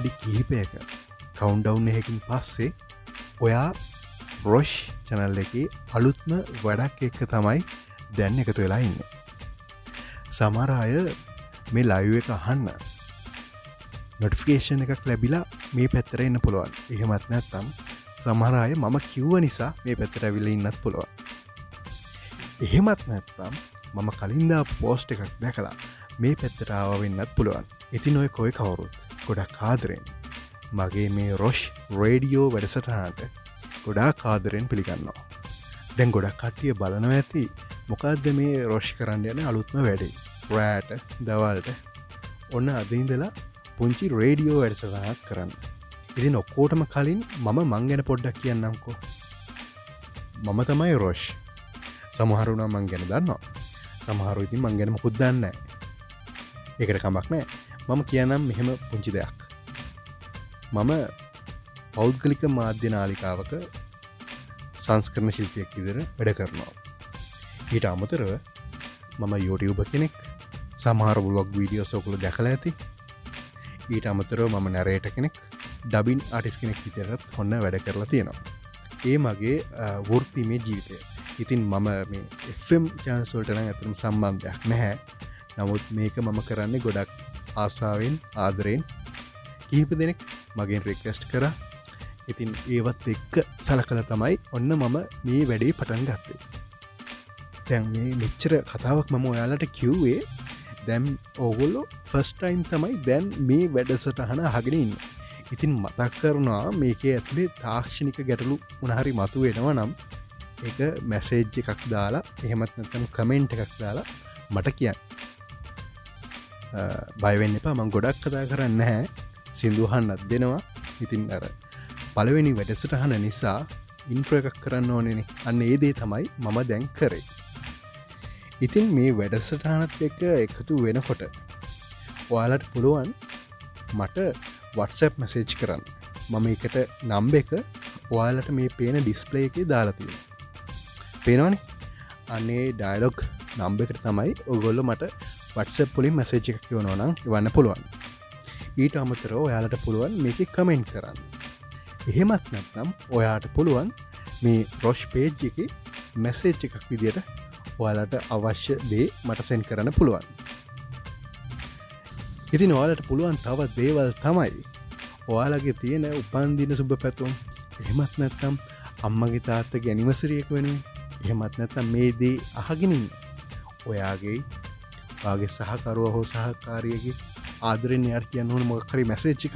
ඉතින් මේ වෙලාවේ විනාඩි කිහිපයක කවුන්ඩවුන් එකකින් පස්සේ ඔයා රොෂ් චනල් එක අලුත්ම වැඩක් එක්ක තමයි දැන්න එකතු වෙලා ඉන්න. සමර අය මේ ලයිව එක අහන්න නොටිෆිකේෂන් එකක් ලැබිලා මේ පැත්තර එන්න පුළුවන්. එහෙමත් නැත්තම් සමහරය මම කිව්ව නිසා මේ පැත්තර ඇවිල ඉන්නත් පුළුවන්. එහෙමත් නැත්තම් මම කලින්දා පෝස්ට් එකක් දැකලා මේ පැත්තටාව වෙන්නත් පුළුවන්. ඉතින් ඔය කොයි කවුරුත් ගොඩක් කාදරෙන් මගේ මේ රොෂ් රේඩියෝ වැඩසටහට ගොඩා කාදරෙන් පිළිගන්නවා. දැන් ගොඩක් කට්ටිය බලනව ඇති මොකක්ද මේ රොෂ් කරන්න යන අලුත්ම වැඩේ. රෑට දවල්ට. ඔන්න අදඉඳලා පුංචි රේඩියෝ වැඩසටහක් කරන්න. ඉතින් ඔක්කෝටම කලින් මම මං ගැන පොඩ්ඩක් කියන්නම්කෝ. මම තමයි රෝෂ්. සමහරුණා මං ගැන දන්නවා. සමහරු ඉතින් මං ගැනම පුද්දන්න එකට කමක් නෑ මම කියනම් මෙහෙම පුංචි දෙයක්. මම පෞද්ගලික මාධ්‍ය නාලිකාවක සංස්කරණ ශිල්පයක් ඉදිර වැඩ කරනවා. ඊට අමතරව මම යෝටියුබ කෙනෙක් සමහර බ්ලොග් වීඩියෝ සොකුළු දැකල ඇති. ඊට අමතරව මම නැරේට කෙනෙක් ඩබින් ආටිස් කෙනෙක් විතරත් හොන්න වැඩ කරලා තියෙනවා. ඒ මගේ වෘර්තිමේ ජීවිතය. ඉතින් මම මේ එම් චාන්සෝල්ටන ඇතුම් සම්බන්ධයක් නැහැ. නමුත් මේක මම කරන්නේ ගොඩක් ආසාාවෙන් ආදරයෙන් කිහිප දෙනෙක් මගෙන් රික්වස්ට් කර. ඉතින් ඒවත් එක්ක සල කළ තමයි ඔන්න මම මේ වැඩේ පටන් ගත්තේ. තැන් මේ මෙච්චර කතාවක් මම ඔයාලට කිව්වේ. දැම් ඕගොල්ලො ෆස්ටයිම් තමයි දැන් මේ වැඩසටහන හගෙනඉන්න ඉතින් මතක් කරනවා මේක ඇතුළේ තාක්ෂණික ගැටලු උනහරි මතු වෙනවා නම් එක මැසේජ් එකක් දාලා එහෙමත් නැතම කමෙන්ට් එකක් දාලා මට කියන්න. බයවෙන්න එපා මං ගොඩක් කතා කරන්න හැ සිින්දුහන්නත් දෙනවා. ඉතින් අර පළවෙනි වැඩසටහන නිසා ඉන්ට්‍ර එකක් කරන්න ඕනෙන අන්න ඒදේ තමයි මම දැන් කරේ. ඉතින් මේ වැඩසටහනත් එක එකතු වෙනකොට ඔයාලට පුළුවන් මට වටසැප් මැසේජ් කරන්න. මම එකට නම්බ එක ඔයාලට මේ පේන ඩිස්පලේ එක දාලතිය පේනවන? අන්නේ ඩයිලොග් නම්බ එකට තමයි ඔගොල්ල මට වටසැප් පුලින් මැසේජ් එක කියවනෝනම් වන්න පුළුවන්. ඊට අමතර ඔයාලට පුළුවන් මේක කමෙන්ට් කරන්න. එහෙමත් නැත්නම් ඔයාට පුළුවන් මේ රොෂ් පේජ් එක මැසේජ් එකක් විදියට ඔයාලට අවශ්‍ය දේ මට සෙන් කරන්න පුළුවන්. ඉතින් ඔයාලට පුළුවන් තවත් දේවල් තමයි. ඔයාලගේ තියෙන උපන්දින සුභ පැතුම්. එහෙමත් නැත්තම් අම්මගේ තාත්ත ගැනිවසරියෙක් වෙන එහෙමත් නැත්තම් මේ දේ අහගෙනින් ඔයාගේ වාගේ සහකරුව හෝ සහකාරයගේ ආදරෙන් යට කියන්න ඕන මොකරි මැසේච්චික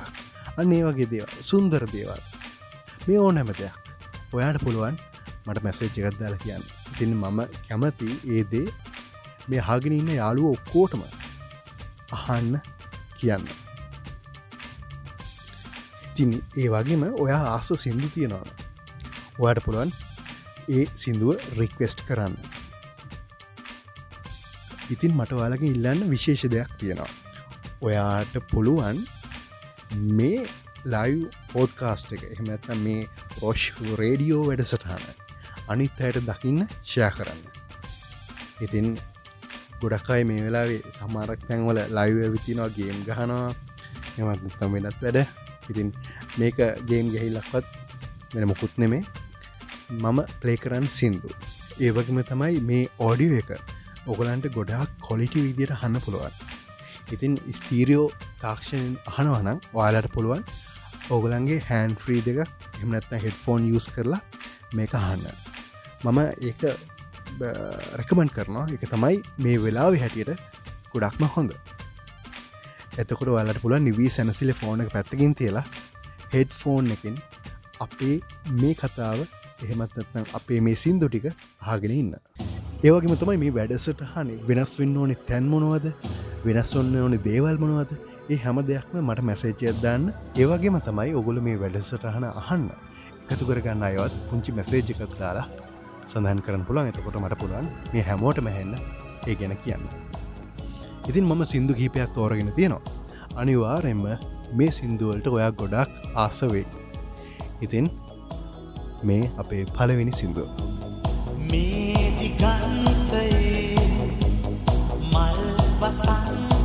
අන්න ඒ වගේ දේව සුන්දර දේවල්. මේ ඕ නැම දෙයක්. ඔයාට පුළුවන් මට මැසේජ් එකත් දාල කියන්න. ඉතින් මම කැමති ඒදේ මේ හාගෙන ඉන්න යාළුව ඔක්කෝටම අහන්න කියන්න. තින් ඒ වගේම ඔයා ආස සිින්දු තියෙනවාන ඔයාට පුළුවන් ඒ සිින්දුව රික්වෙස්ට් කරන්න. ඉතින් මට ඔයාලගේ ඉල්ලන්න විශේෂ දෙයක් තියෙනවා. ඔයාට පුළුවන් මේ ලයිව් පෝඩ්කාස්ට් එක එහමඇත්ත මේ රොෂ් රේඩියෝ වැඩසටහන අනිත් අයට දකින්න ෂය කරන්න. ඉතින් ගොඩක්කයි මේ වෙලාවේ සමාරක් තැන්වල ලයිව විතිනවා ගේම් ගහනවා එමත්තම් වෙනත් වැඩ. ඉතින් මේක ගේම් ගැහිල්ලක්වත් වෙන මොකුත් නෙමේ. මම ප්ලේ කරන්න සින්දු. ඒවගේම තමයි මේ ඕඩියෝ එක. ඔගලන්ට ගොඩක් කොලිටි විදියට හන්න පුළුවන්. ඉතින් ස්ටීරියෝ තාක්ෂණයෙන් අහනවනම් වාලට පුළුවන් ඕගලන්ගේ හැන් ෆ්‍රී දෙක එමනත්න හෙඩ්ෆෝන් යස් කරලා මේක අහන්න. මම ඒක රැකමන් කරනවා. එක තමයි මේ වෙලාව හැටියට ගොඩක්ම හොඳ. එතකොට වලට පුළ නිවී සැනසිල ෆෝන එක පැත්තකින් තියලා හෙඩ් ෆෝන් එකින් අපේ මේ කතාව එහෙමත්නත්නම් අපේ මේ සින්දු ටික හාගෙන ඉන්න. ඒවගේම තමයි මේ වැඩසට හනි වෙනස් වෙන්න ඕනෙ තැන්මොනවද වෙනස් ඔන්න ඕනෙ දේවල් මොනවද ඒ හැම දෙයක්ම මට මැසේජයක් දාන්න ඒවගේම තමයි ඔගොල මේ වැඩසටහන අහන්න එකතු කරගන්න අයවත් පුංචි මැසේජිකක් දාලා සඳහන් කරන පුළන් එතකොට මට පුළුවන් මේ හැමෝට මැහෙන්න ඒ ගැන කියන්න. ඉතින් මම සින්දු කීපයක් තෝරගෙන තියෙනවා. අනිවාරෙන්ම මේ සින්දුවලට ඔයා ගොඩක් ආසවේ. ඉතින් මේ අපේ පලවෙනි සිින්දුව. මේ දිගන්තයේ මල් වසන්තයේ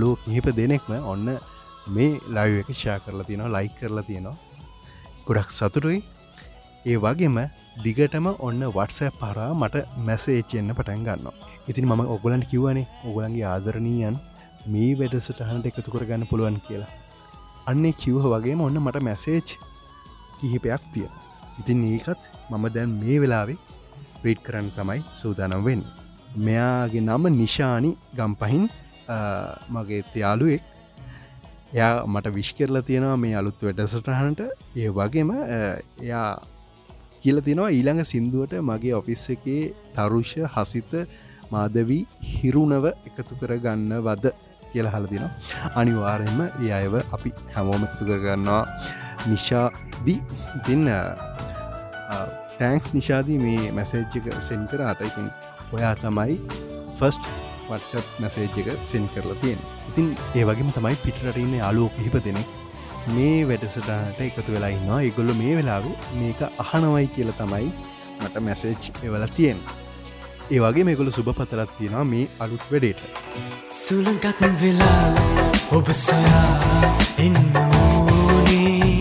ආදරණය අලුව කිහිප දෙනෙක්ම ඔන්න මේ ලයිව එක ෂා කරලා තියෙනවා ලයි කරලා තියෙනවා. ගොඩක් සතුරුයි ඒ වගේම දිගටම ඔන්න වටසෑ පරා මට මැසේච්චෙන්න්න පටන් ගන්න ඉතින් මම ඔගලන් කිව්වනේ ඔගලන්ගේ ආදරණීයන් මේ වැඩසටහන්ට එකතු කරගන්න පුළුවන් කියලා. අන්නේ කිව්හ වගේම ඔන්න මට මැසේච් කිහිපයක් තිය ඉතින් ඒකත් මම දැන් මේ වෙලාවේ ප්‍රීට් කරන්න තමයි සූදානම් වෙන්න. මෙයාගේ නම නිශානි ගම්පහින් මගේ තියාලුවෙක් එයා මට විශ් කරලා තියෙනවා මේ අලුත් වැඩසටහන්ට. ඒ වගේම එයා කියල තියෙනවා ඊළඟ සින්දුවට මගේ ඔෆිස් එකේ තරුෂ හසිත මාදවී හිරුණව එකතු කරගන්න වද කියල හල දින අනිවාරෙන්ම ඒ අයව අපි හැමෝම එකතු කරගන්නවා. නිශාදී ඉතින්න තෑන්ක්ස් නිශාදී මේ මැසේජ්ජක සෙන් කරාට. ඉතින් ඔයා තමයි ෆස්ට් වටසප් මැසේජ් එක සෙන් කරලා තියෙන් ඉතින් ඒ වගේම තමයි පිටරටන්න යාලුව කිහිප දෙනෙක් මේ වැඩසටට එකතු වෙලා ඉන්නවා. ඉගොල්ල මේ වෙලාව මේක අහනවයි කියල තමයි මට මැසේජ් එවල තියෙන් ඒ වගේ මේගොල සුභ පතරත් තියෙනවා මේ අලුත් වැඩේට. සුළඟක් වෙලා ඔබ සොයා එන්නෝනේ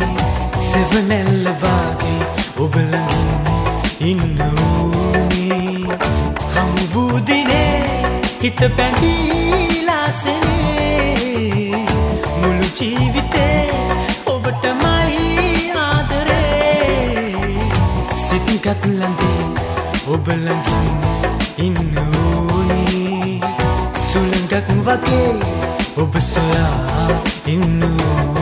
සෙවනැල්ලවාගේ ඔබලඟින් ඉන්නෝනේ. හමුවූදිනේ හිත පැඳීලාසනේ මුළු ජීවිතේ ඔබටමයි ආදරේ. සිතිකත් ලඳේ ඔබලඟින් ඉන්න ඕනේ සුළඟක් වගේ ඔබ සොයා ඉන්න ඕනේ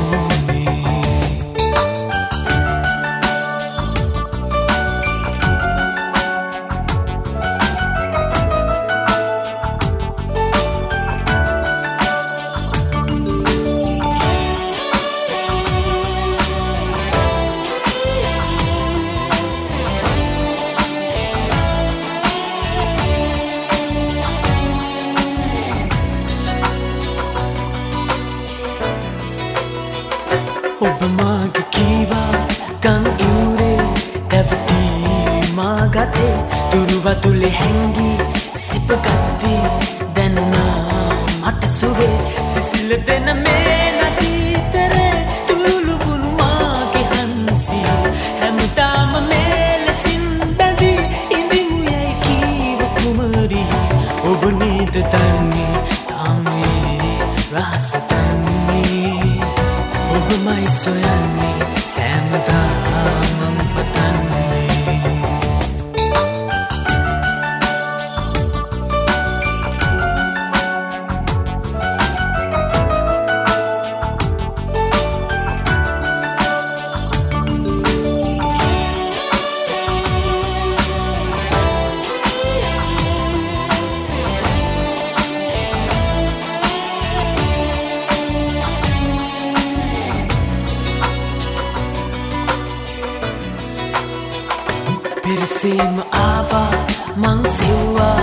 පෙරසේම ආවා මං සෙව්වා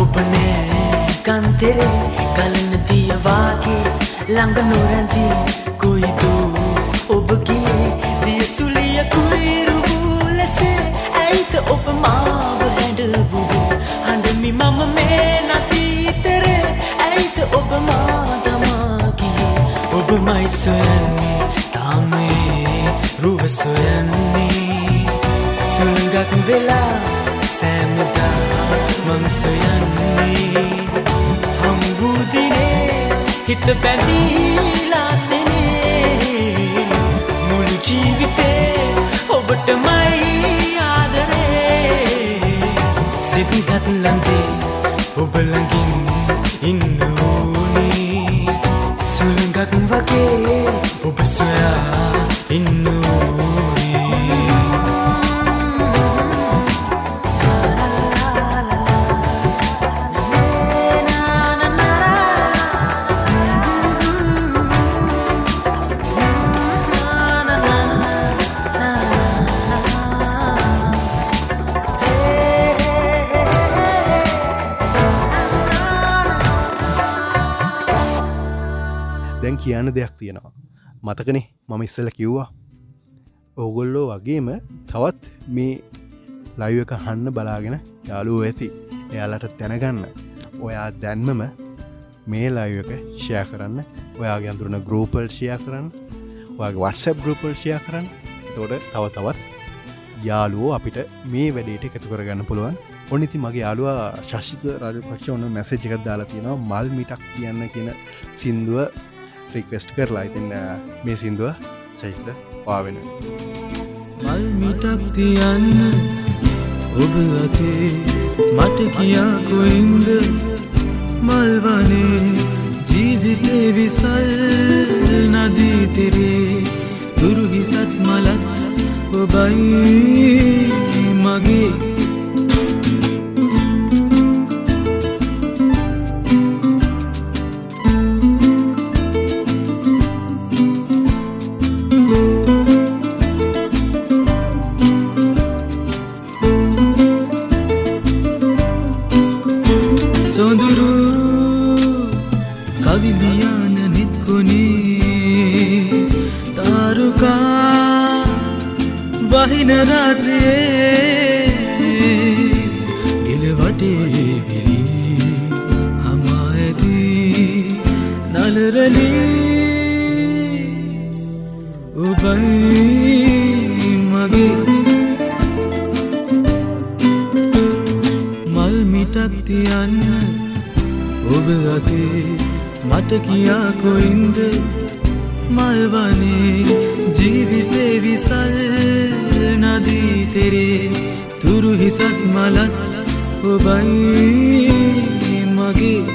ඔබ නෑ කන්තෙරේ ගලන දියවාගේ ළඟ නොරැඳී කොයිදෝ ඔබ ගියේ දියසුලිය කුයිරු වූ ලෙසේ ඇයිත ඔබ මාව හැඩවූ හඬමි මම මේ නතීතරේ ඇයිත ඔබ මා තමා ගියේ ඔබමයි සොයන්නේ තාමේ රුව සොයන්නේ සුළඟක් වෙලා සෑමදා මං සොයන්නේ හම්වූදිනේ හිත බැඳීලාසනේ මුළු ජීවිතේ ඔබටමයි ආදරේ. සිදිගත් ලන්දේ ඔබලඟින් ඉන්න ඕනේ. සුළඟක් වගේ ඔබ සොයා ඉන්න ඕනේ. දැන් කියන්න දෙයක් තියෙනවා. මතකනේ මම ඉස්සල කිව්වා. ඕගොල්ලෝ වගේම තවත් මේ ලයිව එක හන්න බලාගෙන යාලුව ඇති. එයාලට තැනගන්න ඔයා දැන්මම මේ ලයිව එක ෂය කරන්න. ඔයාගේ අඳුරන ගරෝපල් ෂය කරන්න. ඔයාගේ වටසැප් ගරෝපල් ෂය කරන්න. තොට තව තවත් යාලුවෝ අපිට මේ වැඩේට එකතු කරගන්න පුළුවන්. ඔනිති මගේ යාලුවා ශෂිත රජපක්ෂ ඔන්න මැසේජ් එකක් දාලා තියෙනවා. මල් මිටක් කියන්න කියන සින්දුව රික්වෙස්ට් කරලා. ඉතින්න මේ සින්දුව චෛත්ල පාවෙන මල් මිටක් තියන්න ඔබ අතේ මට කියා කොයින්ද මල්වනේ ජීවිතේ විසල් නදීතෙරේ තුරුහිසත් මලත් ඔබයි මගේ වහින රාත්‍රයේ ගෙලවටේ විලි හමා ඇති නලරලී ඔබයි මගේ මල් මිටක් තියන්න ඔබ අතේ මට කියා කොයින්ද මල්වනේ ජීවිතේ විසල් නදී තෙරේ හිසත් මලත් ඔබයි මගේ දුරුලතා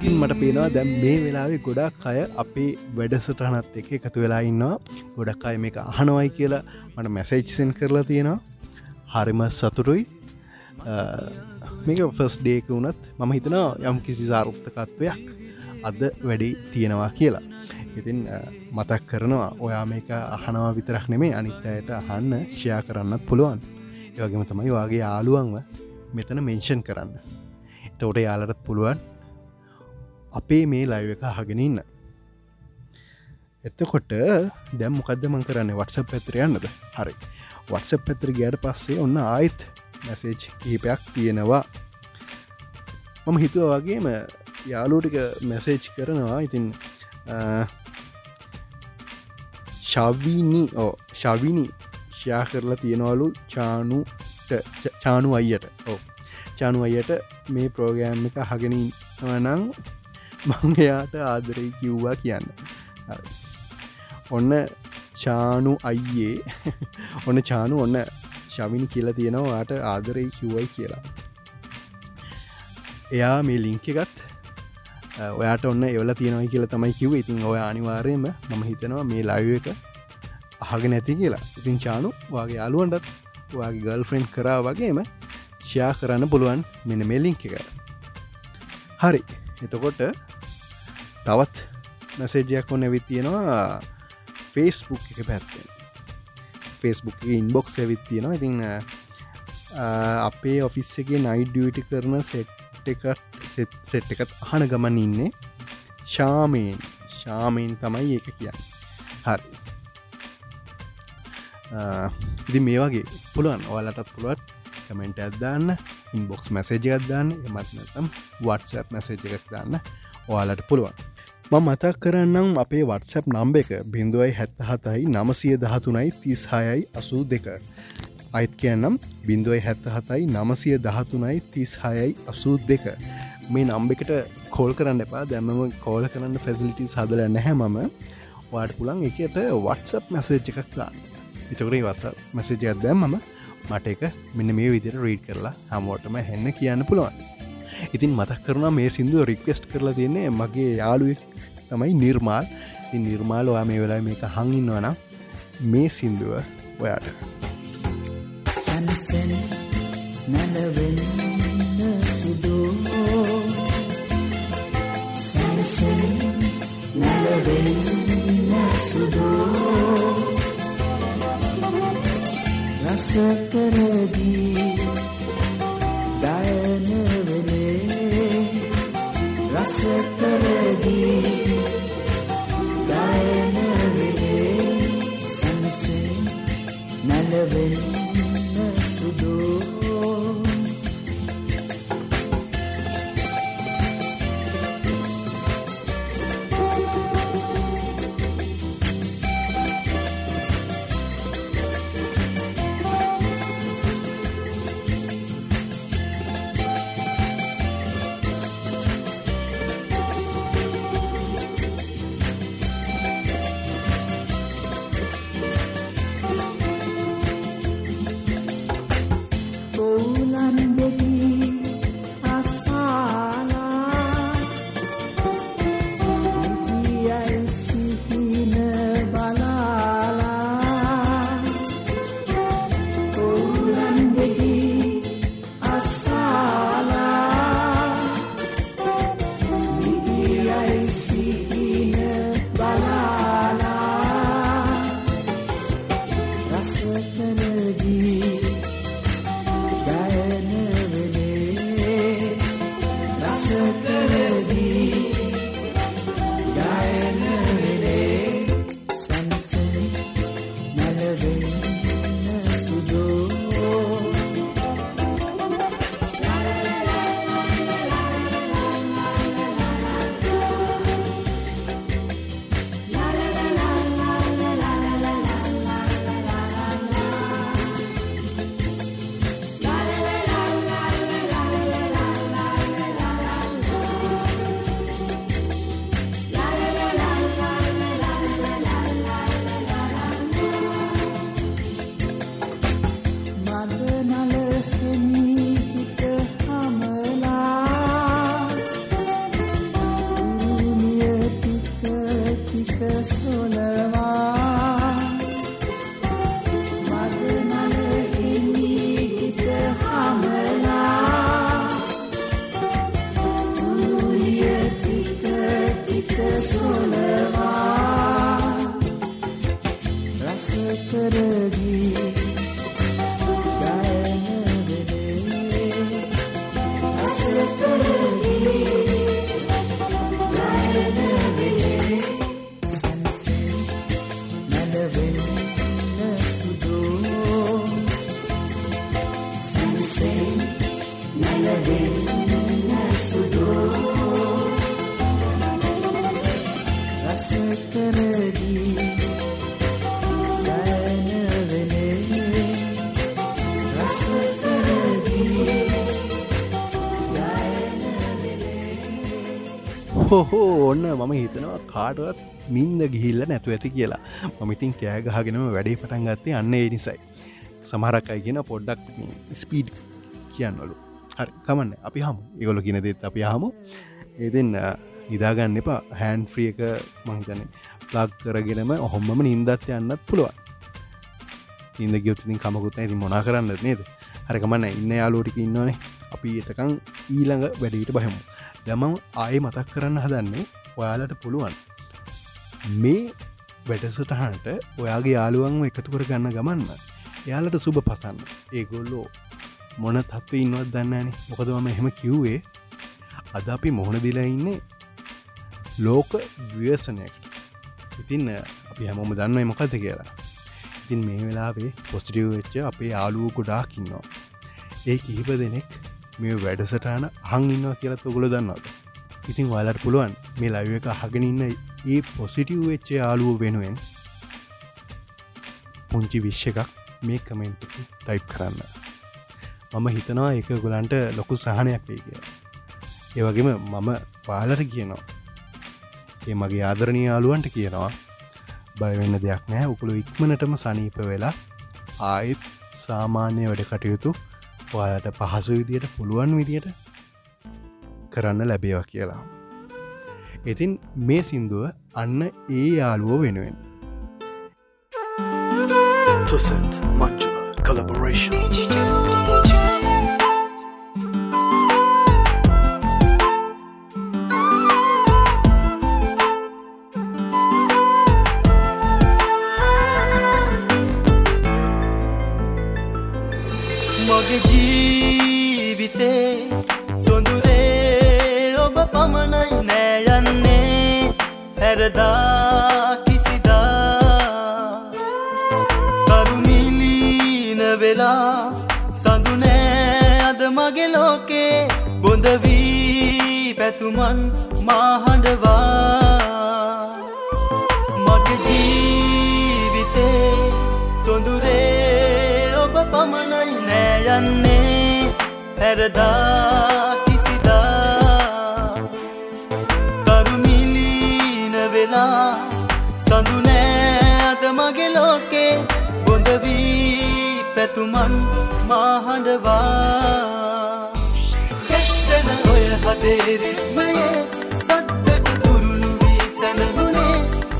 ඉතින් මට පේනවා දැම් මේ වෙලාවෙ ගොඩක් අය අපේ වැඩසටහනත් එක එකතු වෙලා ඉන්නවා. ගොඩක් අය මේක අහනවයි කියලා මට මැසේජ්සෙන් කරලා තියෙනවා. හරිම සතුරුයි මේක ෆස් ඩේක වුනත් මම හිතනවා යම් කිසි සාරුක්තකත්වයක් අද වැඩි තියෙනවා කියලා. ඉතින් මතක් කරනවා ඔයා මේක අහනවා විතරක් නෙමේ අනිත්තයට අහන්න ෂයා කරන්නත් පුළුවන්. ඒවගේම තමයි වගේ යාළුවන්ව මෙතන මෙන්ෂන් කරන්න. එතවට යාලටත් පුළුවන් අපේ මේ ලයිව එක අහගෙන ඉන්න. එතකොට දැම් මොකක්ද මං කරන්න? වටස පැත්‍රයන්නද හරි. වටස පැත්‍ර ගෑට පස්සේ ඔන්න ආයිත් මැසේජ් කහිපයක් තියෙනවා. මම හිතුව වගේම යාලූටික මැසේජ් කරනවා. ඉතින් ශවීනි ඕ ශවිනි ෂයා කරලා තියෙනවලු චානුට චානු අයියට. ඕ චානු අයට මේ ප්‍රෝගෑම් එක හගෙනින් නං මං එයාට ආදරයි කිව්වා කියන්න. ඔන්න චානු අයියේ ඔන්න චානු ඔන්න ශවිනි කියලා තියෙනවාට ආදරයි කිව්වයි කියලා. එයා මේ ලිංක එකත් ඔයාට ඔන්න එවල තියෙනවයි කියලා තමයි කිව ඉතින් ඔය අනිවාරයම මම හිතනවා මේ ලයිව එක අහග නැති කියලා. ඉතින් චානු වගේ යාලුවන්ටත් වගේ ගල් ෆ්‍රෙන්් කරා වගේම ෂයා කරන්න පුළුවන් මෙන මේ ලිංක එක. හරි. එතකොට තවත් මැසේජයක් ඔන්න ඇවිත් තියෙනවා. ෆේස්බුක් එක පැත්තෙන්. ෆේස්බුක් ඉන්බොක්ස් ඇවිත් තියෙනවා. ඉතින්න අපේ ඔෆිස් එක නයිඩියට කරන සෙට් එකට සෙට් එකත් අහන ගමන් ඉන්නේ ශාමයෙන්. ශාමයෙන් තමයි ඒක කියන්න. හරි. ඉදි මේ වගේ පුළුවන්. ඔයාලටත් පුළුවත් කමෙන්ට ඇදදාන්න ඉන්බොක්ස් මැසේජ අදදාන්න එමත් නැතම් වටසප් මැසේජ එකක් දාන්න. ඔයාලට පුළුවන්. මතක් කරන්නම් අපේ වටසැප් නම්බ එක බිඳුවයි හැත්ත හතයි නමසය දහතුනයි තිස්හායයි අසූ දෙක. අයිත් කියන්නම් බිඳුවයි හැත්ත හතයි නමසය දහතුනයි තිස්හායයි අසූ දෙක. මේ නම්බ එකට කෝල් කරන්න එපා. දැමම කෝල කරන්න ෆැසිලිටි සදල නැහැ මම. වාට පුළන් එකට වටසප් මැසේජ් එකක් දාන්න. එතකරේ වස මැසේජයක් දැම්මම මට එක මෙන්න මේ විදිර රීඩ් කරලා හමෝටම හැන්න කියන්න පුළුවන්. ඉතින් මතක් කරන මේ සිින්දුව රික්වෙස්ට් කරලා තියන්නේ මගේ යාළුවෙක් තමයි නිර්මාල්. නිර්මාල් ඔයා මේ වෙලා මේක හඟින්නවනම් මේ සින්දුව ඔයාට. සැනසෙන නැලවෙන්න සුදෝ. සැනසෙන නැලවෙන්න සුදෝ. රසකරදී දයනවරේ Thank you. රසකරදී ගයනවෙලේ රසකරදී හොහෝ ඔන්න මම හිතනවා කාටවත් මින්ද ගිහිල්ල නැතු ඇති කියලා. මමිතින් කෑගහගෙනම වැඩේ පටන් ගත්තේ අන්න ඒ නිසයි. සමහරක් අයි කියෙන පොඩ්ඩක් ස්පීඩ් කියන්නලු. හරි කමන්න. අපි හමු ඉගොලු කියනදෙත් අපි හමු ඒතින් ඉදාගන්න එපා. හැන් ෆ්‍රිය එක මහිතන ප්ලක් කරගෙනම ඔහොම්මම නින්දත් යන්නත් පුළුවන්. ඉද ගයොතින් කමකුත් ඇති මොනා කරන්න නේද? හරකමන්න ඉන්න යාලෝටික ඉන්නවනේ. අපි එතකං ඊළඟ වැඩීට බහමු. දමම් ආය මතක් කරන්න හදන්නේ ඔයාලට පුළුවන්. මේ වැඩසටහන්ට ඔයාගේ යාළුවන් එකතු කර ගන්න ගමන්න එයාලට සුභ පසන්න. ඒගොල්ලෝ මොන තත්ව ඉන්නවත් දන්නන මොකද මම එහෙම කිව්වේ අද අපි මොහොන දිලා ඉන්නේ ලෝක ව්‍යසනයකට ඉතින් අපි හැමෝම දන්න මොකද කියලා. ඉතින් මේ වෙලාවේ පොස්ටිව් වෙච්ච අපේ යාලුව ගොඩාකින්නවා ඒ කිහිප දෙනෙක් මේ වැඩසටාන අහන් ඉන්නවා කියලත් ඔගොල දන්නවද? ඉතින් වලට පුළුවන් මේ ලයිව එක අහගෙන ඉන්න ඒ පොසිටව් වෙච්ච යාලුව වෙනුවෙන් පුංචි විශ්ෂ එකක් මේ කමෙන්ට් ටයිප් කරන්න. මම හිතනවා එක ගොලන්ට ලොකු සහනයක් වේ කිය ඒවගේම මම පාලට කියනවා ඒ මගේ ආදරණී යාලුවන්ට කියනවා බයවෙන්න දෙයක් නෑ උකුළු ඉක්මනටම සනීප වෙලා ආයෙත් සාමාන්‍ය වැඩ කටයුතු ඔයාලට පහසු විදියට පුළුවන් විදියට කරන්න ලැබේවා කියලා. ඉතින් මේ සින්දුව අන්න ඒ යාළුවෝ වෙනුවෙන්. Tusset Manjula collaboration. හැරදා කිසිදා. කරුමිලීන වෙලා සඳුනෑ අද මගේ ලෝකේ. බොඳවී පැතුමන් මාහඬවා මගේ ජීවිතේ සොඳුරේ ඔබ පමණයි නෑයන්නේ පැරදා බොඳවී පැතුමන් මාහඬවා කැස්සෙන ඔය හදේ රිත්මයේ සද්දට තුරුළු වී සැනගුණේ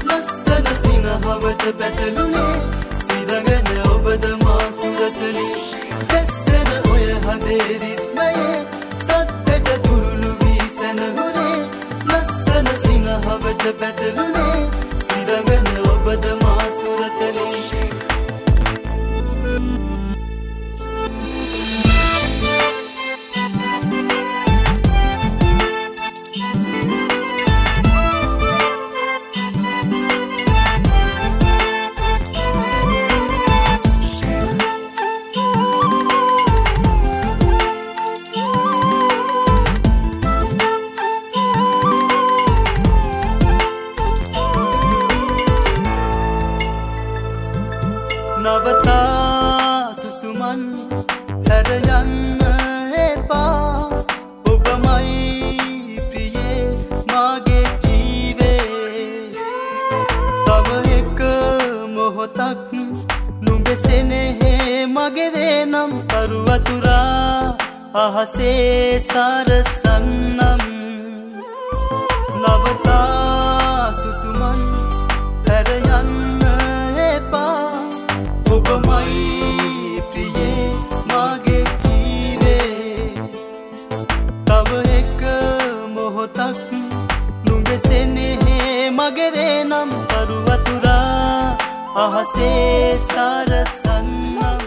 ලස්සන සිනහවට පැටලුනේ. සිරගෙන ඔබද මාසුරතලි කැස්සෙන ඔය හදේ රිත්මයේ සද්දට තුරුළු වී සැනගුණේ ලස්සන සිනහවට පැටලුනේ. අහසේ සාරසන්නම්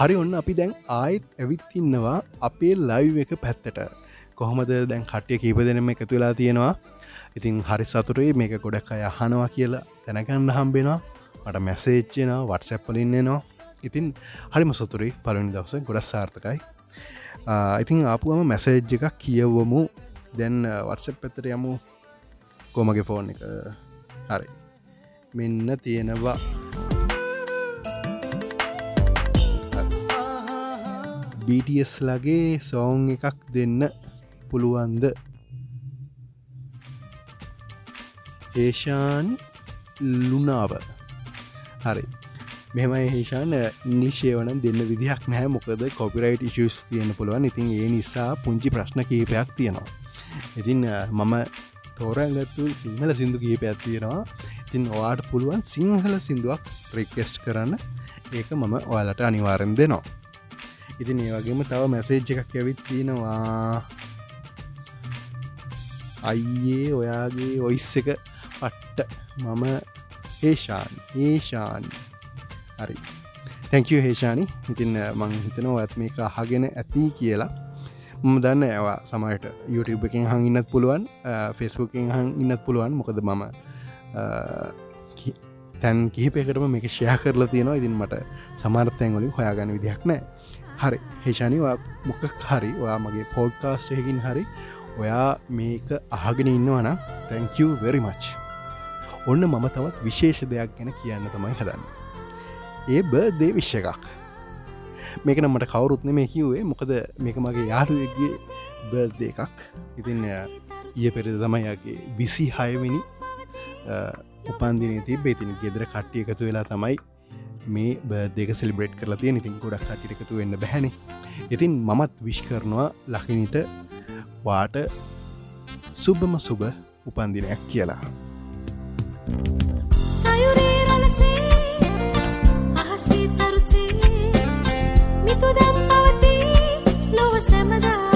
හරි ඔන්න අපි දැන් ආයිත් ඇවිත් ඉන්නවා අපේ ලයිව් එක පැත්තට. කොහොමද දැන් කට්ටිය කීප දෙනම එකතු වෙලා තියෙනවා? ඉතින් හරි සතුරේ මේක ගොඩක් අය අහනවා කියලා තැනගන්න හම්බෙනවා මට මැසේච්චෙනවා වටසැප්පලින්නවා ඉතින් හරිම සතුරේ පලනි දවස ගොඩක් සාර්ථකයි. ඉතින් ආපුුවම මැසේජ් එකක් කියවමු. දැන් වර්සප් පැතර යමු. කොමගේ ෆෝන් එක? හරි. මෙන්න තියෙනවා. BTS ලගේ සෝන් එකක් දෙන්න පුළුවන්ද? ඒෂාන් ලුනාව. හරි. මෙම හේෂාන ඉනිශය වන දෙන්න විදිහක් නෑ මොකද කොපිරයිට් ඉශස් තියන්න පුළුවන්. ඉතින් ඒ නිසා පුංචි ප්‍රශ්න කීපයක් තියෙනවා. ඉතින් මම තෝරගත්තු සිංහල සිින්දු කීපයක් තියෙනවා. ඉතින් ඔයාට පුළුවන් සිංහල සිින්දුවක් ප්‍රික්කෙස්් කරන්න. ඒක මම ඔයාලට අනිවාරෙන් දෙනවා. ඉතින් ඒ වගේම තව මැසේජ් එකක් ඇවිත් තියෙනවා. අයියේ ඔයාගේ ඔයිස් එක පට්ට. මම ඒෂාන් ඒෂාන් හරි. තැංකව හේෂානි. ඉතින් මං හිතනවා ඇත් මේක අහගෙන ඇති කියලා. ම දන්න ඇවා සමයට YouTube එකින් හං ඉන්නත් පුළුවන් ෆෙස්බුකින් හං ඉන්නත් පුළුවන්. මොකද මම තැන් කිහිපයකටම මේක ෂයා කරලා තියෙනවා. ඉතින් මට සමාර්තයන් වලින් හොයාගන්න විදිහක් නෑ හරි හේෂානිවා මොක හරි ඔයා මගේ පෝඩ්කාස්ටයකින් හරි ඔයා මේක අහගෙන ඉන්නවන තැංකව වෙරි මච් ඔන්න මම තවත් විශේෂ දෙයක් ගැන කියන්න තමයි හදන්න. ඒ බර්දේ විශ්ෂ එකක්. මේක නම්මට කවුරුත්න මේ කිව්වේ. මොකද මේක මගේ යාළුවගේ බර්දය එකක්. ඉතින් ඒ පෙරද තමයිගේ විසි හයවිනි උපන්දින තිබ ඉතින් ගෙදර කට්ටිය එකතු වෙලා තමයි මේ බර්දක සෙලිබ්‍රේට් කරලා තිය ඉතින් ගොඩක් කටිට එකතු වෙන්න බැහැන. ඉතින් මමත් විශ් කරනවා ලකිනිට වාට සුබම සුබ උපන්දිනයක් කියලා. සයුරේ ලොව සැමදා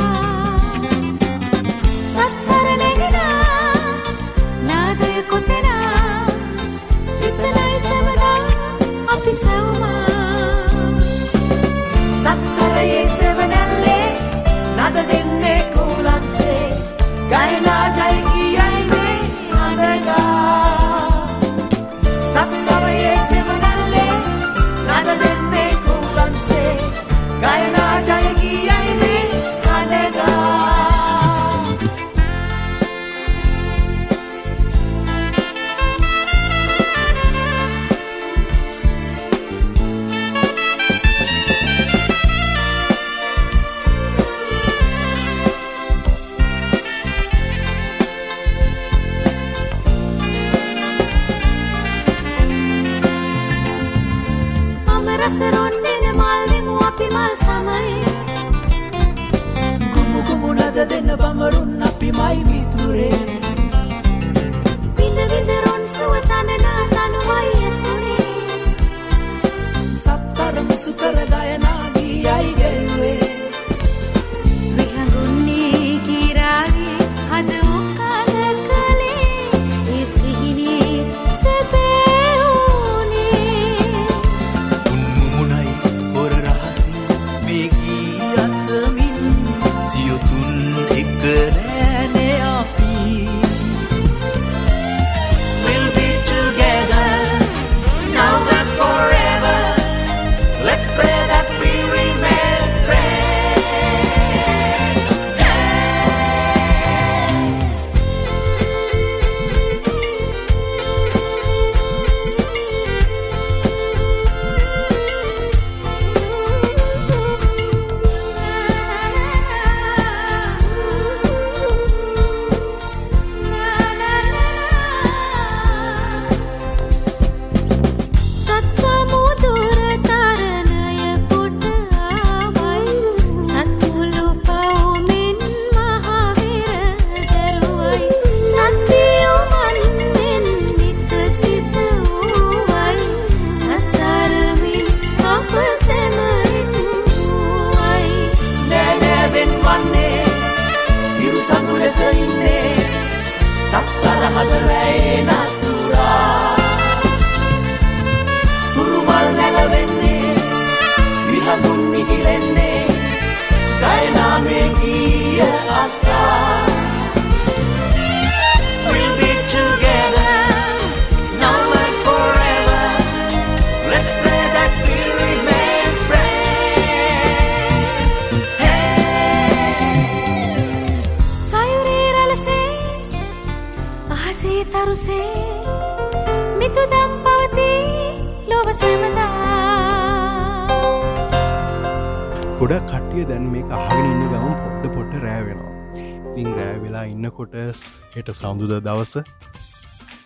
සඳුද දවස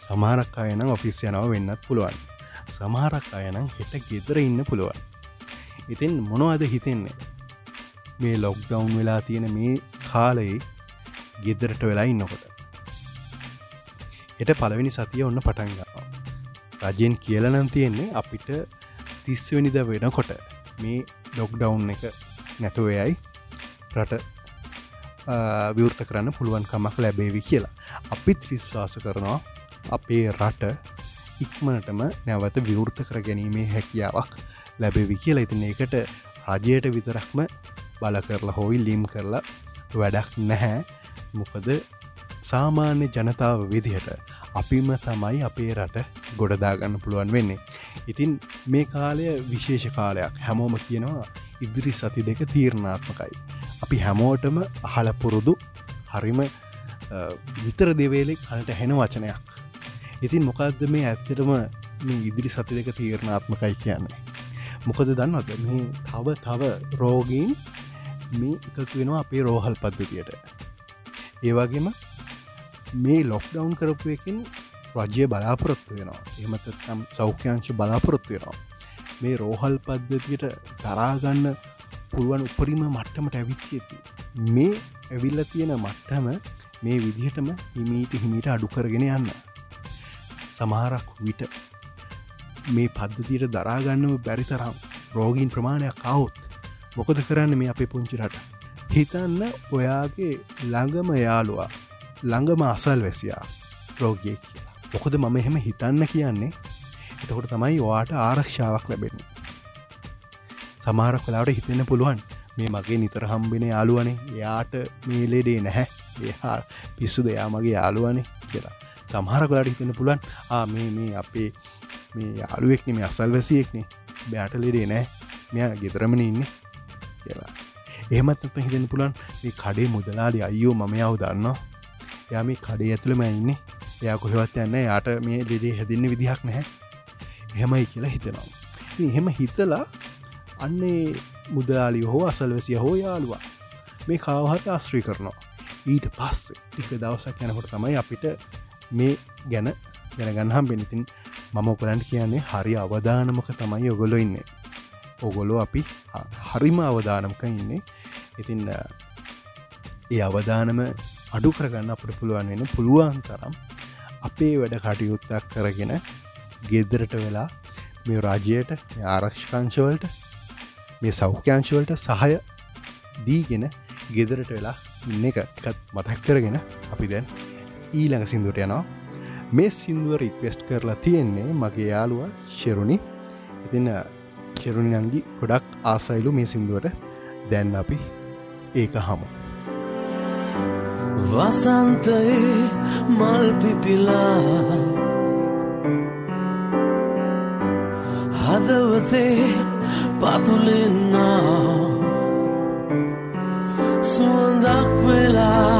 සමහරක් අයනම් ඔෆිස් යනව වෙන්නත් පුළුවන්. සමහරක් අයනම් හෙට ගෙදර ඉන්න පුළුවන්. ඉතින් මොනවද හිතෙන්නේ? මේ ලොක්ඩවුන් වෙලා තියෙන මේ කාලයේ ගෙදරට වෙලා ඉන්නකොට. එට පළවෙනි සතිය ඔන්න පටන්ගවා රජයෙන් කියලනම් තියෙන්නේ අපිට තිස්වනිද වෙනකොට මේ ඩොක්ඩවුන් එක නැතුවයයි රට විවෘත කරන්න පුළුවන්කමක් ලැබේවි කියලා. අපිත් විශ්වාස කරනවා අපේ රට ඉක්මනටම නැවත විවෘත කර ගැනීමේ හැකියාවක් ලැබෙවි කියලා. ඉතින් එකට රජයට විතරක්ම බල කරලා හොයි ලිම් කරලා වැඩක් නැහැ. මොකද සාමාන්‍ය ජනතාව විදිහට අපිම තමයි අපේ රට ගොඩදාගන්න පුළුවන් වෙන්නේ. ඉතින් මේ කාලය විශේෂ කාලයක් හැමෝම කියනවා ඉදිරි සති දෙක තීරණාත්මකයි. අපි හැමෝටම අහල පුරුදු හරිම විතර දෙවේලෙ කලට හෙන වචනයක්. ඉතින් මොකක්ද මේ ඇත්තටම මේ ඉදිරි සති දෙක තීරණාත්මකයි කියන්නේ. මොකද දන්නවද මේ තව තව රෝගීන් මේ එකතු වෙනවා අපේ රෝහල් පද්ධතියට ඒවගේම මේ ලොක්ඩවන්් කරපු එකින් රජය බලාපොරොත්තු වෙනවා. එමතම් සෞඛ්‍යංශ බලාපොරොත්තු වෙනවා. මේ රෝහල් පද්ධතියට තරාගන්න පුළුවන් උපරිම මට්ටමට ඇවිච්ච ඇති මේ ඇවිල්ල තියෙන මට්ටම මේ විදිහටම හිමීට හිමීට අඩු කරගෙන යන්න. සමහරක් විට මේ පද්ධතියට දරාගන්නම බැරි තරම් රෝගීන් ප්‍රමාණයක් කවුත් මොකද කරන්න මේ අපේ පුංචිරට හිතන්න ඔයාගේ ළඟම යාළුවා ළඟම අසල් වැසියා රෝගියෙක් කියලා. මොකද මම එහෙම හිතන්න කියන්නේ? එතකොට තමයි ඔයාට ආරක්ෂාවක් ලැබෙන සමාරක් කලාවට හිතෙන්න පුළුවන් මේ මගේ නිතර හම්බෙන යාළුවනේ. එයාට මේ ලෙඩේ නැහැ. එහා පිස්සු දෙයා මගේ යාළුවනේ කියලා. සමහරකලාට හිතෙන පුළුවන් ආ මේ මේ අපේ මේ යාළුවෙක්න මේ අසල් වැසියෙක්නේ. බෑට ලෙඩේ නෑ මෙයා ගෙතරමන ඉන්නේ. කියලා. එහෙමත් අත හිතෙන පුළන් මේ කඩේ මුදලාලි අයෝ මම යව දන්නවා. යා මේ කඩේ ඇතුළම ඉන්නේ. එයා කොහෙවත් යන්න යාට මේ ලෙඩේ හැදින්න විදිහක් නැහැ. එහෙමයි කියලා හිතෙනවා. එහෙම හිතලා අන්නේ මුදලාලි හෝ අසල්වැසිය හෝ යාළුවා මේ කාවහට ආශ්‍රී කරනවා. ඊට පස්සේ ටික දවසක් යනකොට තමයි අපිට මේ ගැන ගැනගන්හම් බෙනතින් මම ඔකලන්ට කියන්නේ හරි අවධානමක තමයි ඔගොලො ඉන්නේ. ඔගොලො අපි හරිම අවධානමක ඉන්නේ. ඉතින් ඒ අවධානම අඩු කරගන්න අපට පුළුවන් වෙන පුළුවන් තරම් අපේ වැඩ කටයුත්තක් කරගෙන ගෙදරට වෙලා මේ රාජයට ආරක්ෂකංශවලට මේ සෞඛ්‍යංශවලට සහය දීගෙන ගෙදරට වෙලා ඉන්න එක එකත් මතක් කරගෙන අපි දැන් ඊළඟ සිින්දුවට යනවා. මේ සිින්දුව රික්වෙස්ට් කරලා තියෙන්නේ මගේ යාළුව ශෙරුණි ඉතින් චෙරුණි නංගි ගොඩක් ආසයිලු මේ සිින්දුවට. දැන් අපි ඒක හමු. වසන්තයේ මල් පිපිලා. හදවතේ පතුලෙන්නා. සුවඳක් වෙලා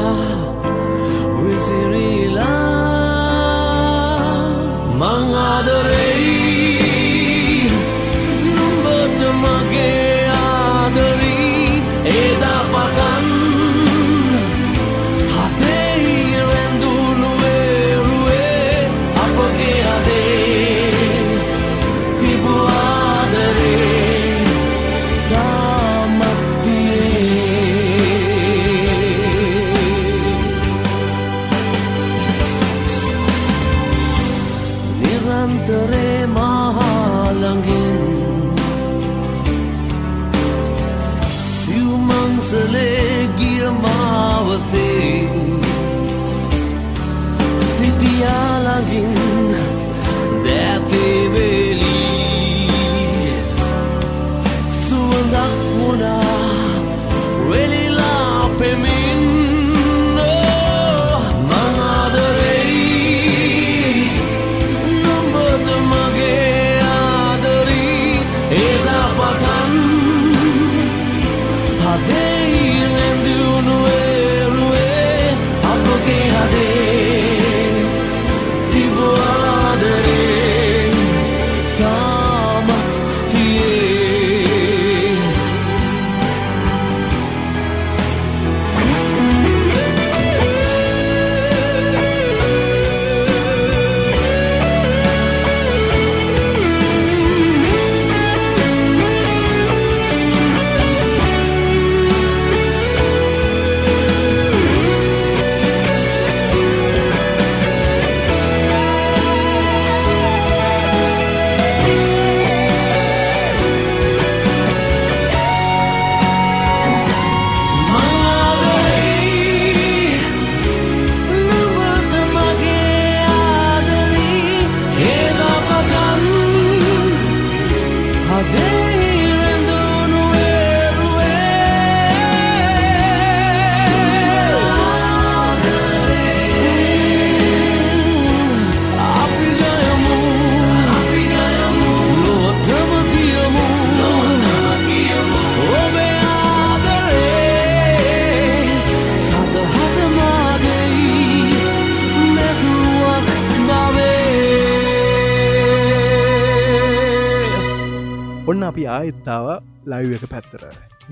අපි ආයත්තාව ලයිව එක පැත්තර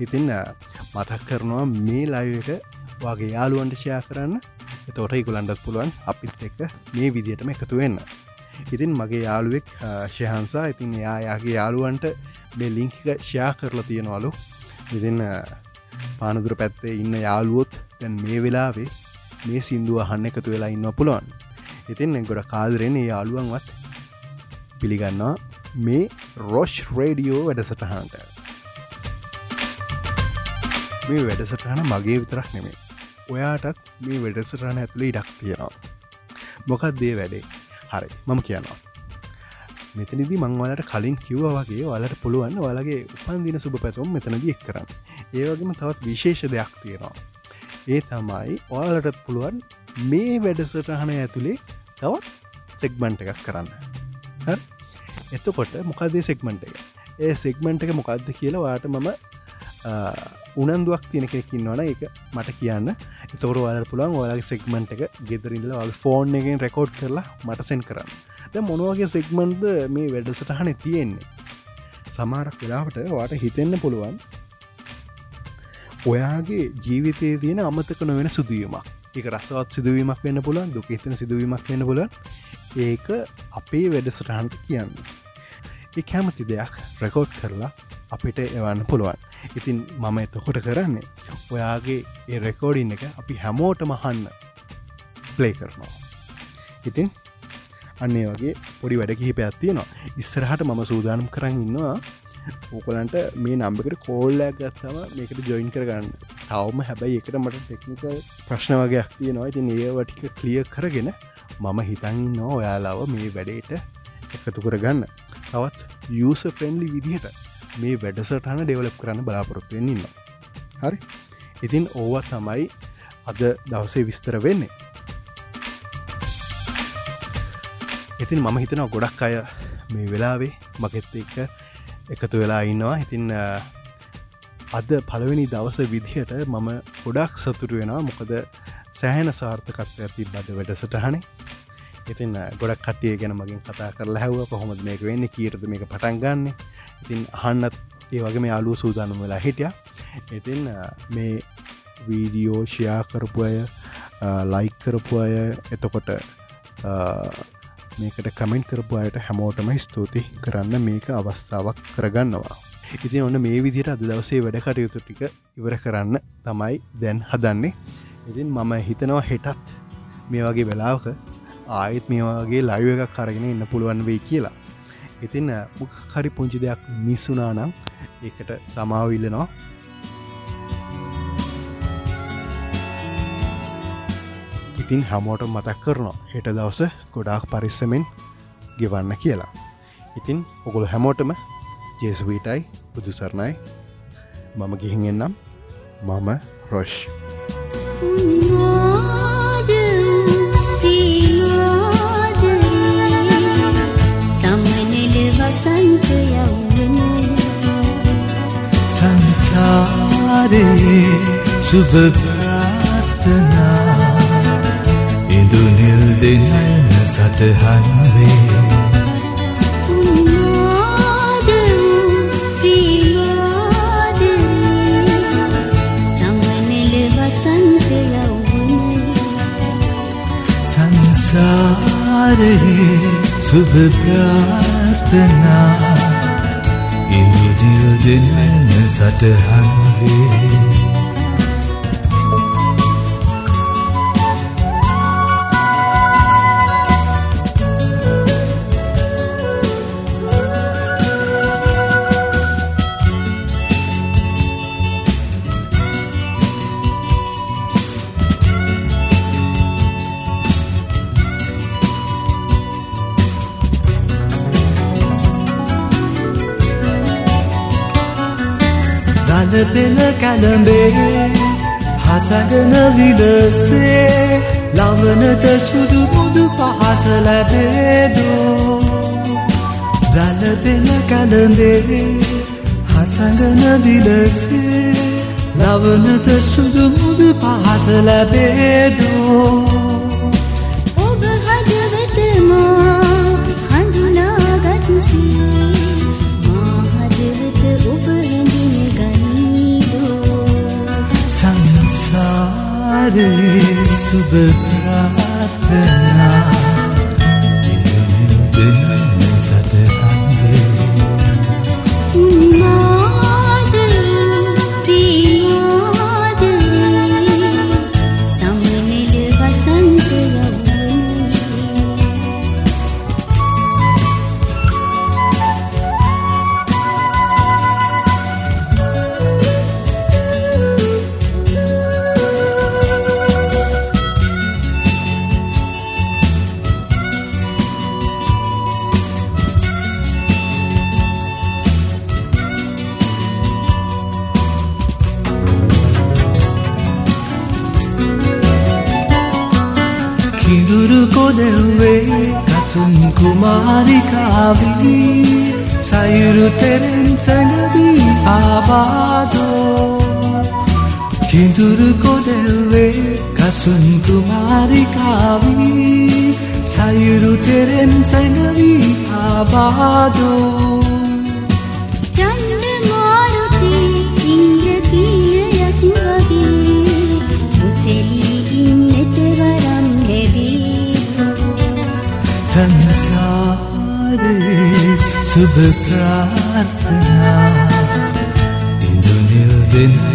ඉතින් අ, මතක් කරනවා මේ ලයිව එක වගේ යාළුවන්ට ෂයා කරන්න. එතෝට ඉකුලන්ඩත් පුළුවන් අපිත් එක්ක මේ විදිහටම එකතු වෙන්න. ඉතින් මගේ යාළුවෙක් අ, ශයහන්සා ඉතින් එයායාගේ යාළුවන්ට මේ ලිංකික ෂයා කරලා තියෙනවලු. ඉතින් අ, පානදුර පැත්තේ ඉන්න යාළුවොත් දැන් මේ වෙලාවේ මේ සිින්දුව අහන්න එකතු වෙලා ඉන්න පුළුවන්. ඉතින් ගොඩ කාදරෙන ඒ යාළුවන්වත් පිළිගන්නවා. මේ රොෂ් රේඩියෝ වැඩසටහන්ට. මේ වැඩසටහන මගේ විතරක් නෙමේ ඔයාටත් මේ වැඩසටහන ඇතුළේ ඉඩක් තියෙනවා. මොකක් දේ වැඩේ? හරි මම කියනවා. මෙතනිදි මංවලට කලින් කිව්ව වගේ වලට පුළුවන් වලගේ උපන්දින සුභ පැතුම් මෙතනද එක් කරන්න. ඒවගේම තවත් විශේෂ දෙයක් තියෙනවා. ඒ තමයි ඔයාලට පුළුවන් මේ වැඩසටහන ඇතුළේ තවත් සෙක්බන්ට එකක් කරන්න. හරි? එතකොට මොකදේ සෙක්මන්ට එක? ඒ සෙක්මන්ට එක මොකක්ද කියලා වාට මම උනන්දුවක් තියෙන කෙනෙකින්නවන එක මට කියන්න. එතකට වල පුළුවන් ඔයාගේ සෙක්මන්ට් එක ගෙදරඉල්ල වගේ ෆෝන් එකෙන් රෙකෝඩ් කරලා මටසෙන් කරන්න. ද මොනවගේ සෙක්මන්ද මේ වැඩසටහන තියෙන්නේ? සමාරක් වෙලාවට වාට හිතෙන්න පුළුවන් ඔයාගේ ජීවිතය තියෙන අමතක නොවෙන සුදුවීමක්. එක රසවත් සිදුවීමක් වෙන්න පුළන් දුක හිතන සිදුවීමක් වෙන්න පුලන් ඒක අපේ වැඩසටහන්ට කියන්න. ඒ කැමති දෙයක් රෙකෝඩ් කරලා අපිට එවන්න පුළුවන්. ඉතින් මම එතකොට කරන්නේ ඔයාගේ ඒ රෙකෝඩින් එක අපි හැමෝට මහන්න ප්ලේ කරනවා. ඉතින් අන්නේ වගේ පොඩි වැඩ කිහිපයක් තියෙනවා. ඉස්සරහට මම සූදානම් කරන්න ඉන්නවා. ඕකලන්ට මේ නම්බකට කෝල්ලයක් ගත්තම මේකට ජොයින් කරගන්න. තවම හැබැයි එකට මට ටෙක්නිකල් ප්‍රශ්න වගේයක් තියෙනවා. ඉතින් ඒවටික කලිය කරගෙන මම හිතන්න ඔයාලාව මේ වැඩේට එකතු කරගන්න. තවත් යස ප්‍රෙන්ලි විදිහට මේ වැඩසටහන ඩෙවලප් කරන්න බලාපොරොත්තුවෙන් ඉන්න හරි. ඉතින් ඕව තමයි අද දවසේ විස්තර වෙන්නේ. ඉතින් මම හිතනවා ගොඩක් අය මේ වෙලාවේ මගෙත් එක්ක එකතු වෙලා ඉන්නවා. ඉතින් අ, අද පළවෙනි දවස විදිහට මම ගොඩක් සතුරු වෙනවා. මොකද සෑහෙන සාර්ථකත්ව ඇති බද වැඩසටහනේ. ඉතින් අ, ගොඩක් කටිය ගැන මගින් කතා කරලා හැව කොහොමද මේක වෙන්න කියරද මේක පටන් ගන්න? ඉතින් අහන්නත් ඒ වගේ මේ අලුව සූදානම් වෙලා හිටිය. ඉතින් අ, මේ වීඩියෝ ෂයා කරපු අය ලයික් කරපු අය එතකොට අ, මේකට කමෙන්ට් කරපු අයට හැමෝටම ස්තුති කරන්න මේක අවස්ථාවක් කරගන්නවා. ඉතින් ඔන්න මේ විදිට අද දවසේ වැඩ කටයුතු ටික ඉවර කරන්න තමයි දැන් හදන්නේ. ඉතින් මම හිතනවා හෙටත් මේ වගේ වෙලාවක ආයෙත් මේ වගේ ලයිව එකක් කරගෙන ඉන්න පුළුවන් වෙයි කියලා. ඉතින් හරි පුංචි දෙයක් මිස්සුනා නම් ඒකට සමාවිල්ලනවා ඉතින් හැමෝට මතක් කරනවා හෙට දවස ගොඩාක් පරිස්සමෙන් ගෙවන්න කියලා. ඉතින් ඔගොල හැමෝටම ජේසුවීටයි බුදු සරණයි. මම ගිහින් එන්නම්. මම රොෂ්. උන්මාද සුභ ප්‍රාර්ථනා. ඉඳුනිල් දෙනයන සටහන් වේ. උන්මාද පියාදරේ සමනල වසන්ත යවුන සංසාරේ සුභ ප්‍රාර්ථනා. ඉඳුනිල් දෙනයන සටහන් දන දෙන කැළඹේ හසගන විලසේ ලවනට සුදු මුදු පහස ලැබේදෝ දන දෙන කැළඹේ හසගන විලසේ ලවනට සුදු මුදු පහස ලැබේදෝ शुभ කිඳුරු කොදෙව්වේ කසුන් කුමාරිකාවී සයුරු තෙරෙන් සැඟවී ආවාදෝ කිඳුරු කොදෙව්වේ කසුන් කුමාරිකාවී සයුරු තෙරෙන් සැඟවී ආවාදෝ शुभ प्रार्थना इंदुनिल दिनयन